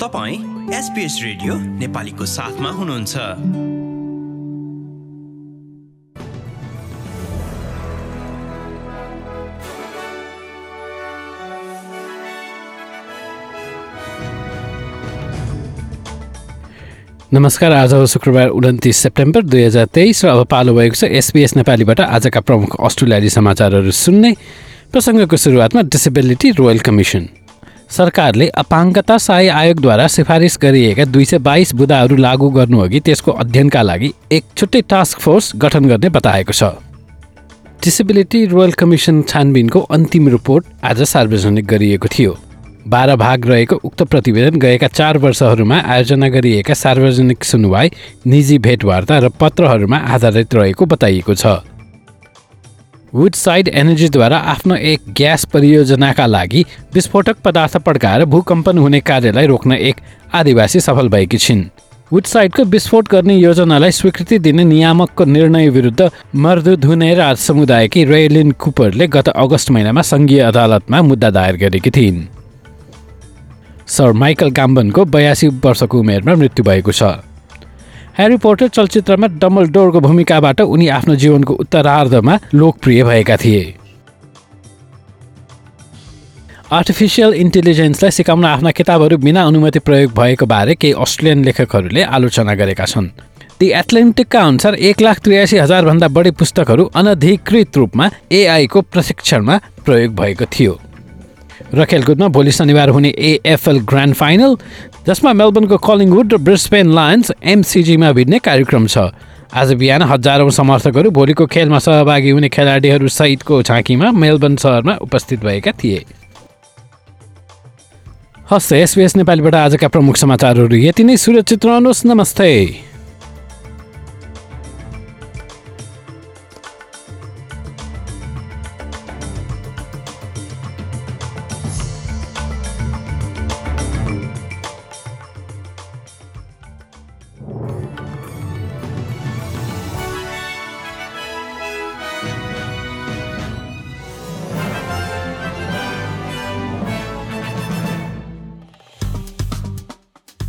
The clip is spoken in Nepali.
तपाईँ एसपिएस रेडियो नेपालीको साथमा हुनुहुन्छ। नमस्कार आज शुक्रबार उन्तिस सेप्टेम्बर दुई हजार तेइस र अब पालो भएको छ एसपिएस नेपालीबाट आजका प्रमुख अस्ट्रेलियाली समाचारहरू सुन्ने प्रसङ्गको सुरुवातमा डिसेबिलिटी रोयल कमिसन। सरकारले अपाङ्गता सहाय आयोगद्वारा सिफारिस गरिएका दुई सय बाइस बुदाहरू लागू गर्नुअघि त्यसको अध्ययनका लागि एक छुट्टै टास्क फोर्स गठन गर्ने बताएको छ। डिसेबिलिटी रोयल कमिसन छानबिनको अन्तिम रिपोर्ट आज सार्वजनिक गरिएको थियो। बाह्र भाग रहेको उक्त प्रतिवेदन गएका चार वर्षहरूमा आयोजना गरिएका सार्वजनिक सुनवाई निजी भेटवार्ता र पत्रहरूमा आधारित रहेको बताइएको छ। वुडसाइड एनर्जीद्वारा आफ्नो एक ग्यास परियोजनाका लागि विस्फोटक पदार्थ पड्काएर भूकम्पन हुने कार्यलाई रोक्न एक आदिवासी सफल भएकी छिन्। वुडसाइडको विस्फोट गर्ने योजनालाई स्वीकृति दिने नियामकको निर्णय विरुद्ध मर्दुधुनेरा समुदायकी रेलिन कुपरले गत अगस्त महिनामा सङ्घीय अदालतमा मुद्दा दायर गरेकी थिइन्। सर माइकल गाम्बनको बयासी वर्षको उमेरमा मृत्यु भएको छ। ह्यारी पोटर चलचित्रमा डमल डोरको भूमिकाबाट उनी आफ्नो जीवनको उत्तरार्धमा लोकप्रिय भएका थिए। आर्टिफिसियल इन्टेलिजेन्सलाई सिकाउन आफ्ना किताबहरू बिना अनुमति प्रयोग भएको बारे केही अस्ट्रेलियन लेखकहरूले आलोचना गरेका छन्। दि एथलेन्टिकका अनुसार एक लाख त्रियासी हजारभन्दा बढी पुस्तकहरू अनधिकृत रूपमा एआईको प्रशिक्षणमा प्रयोग भएको थियो। र खेलकुदमा भोलि शनिबार हुने एएफएल ग्रान्ड फाइनल जसमा मेलबर्नको कलिङवुड र ब्रिस्पेन लायन्स एमसिजीमा भिड्ने कार्यक्रम छ. आज बिहान हजारौँ समर्थकहरू भोलिको खेलमा सहभागी हुने खेलाडीहरू सहितको झाँकीमा मेलबर्न सहरमा उपस्थित भएका थिए। हस् एसबिएस नेपालीबाट आजका प्रमुख समाचारहरू यति नै। सुरक्षित रहनुहोस्। नमस्ते।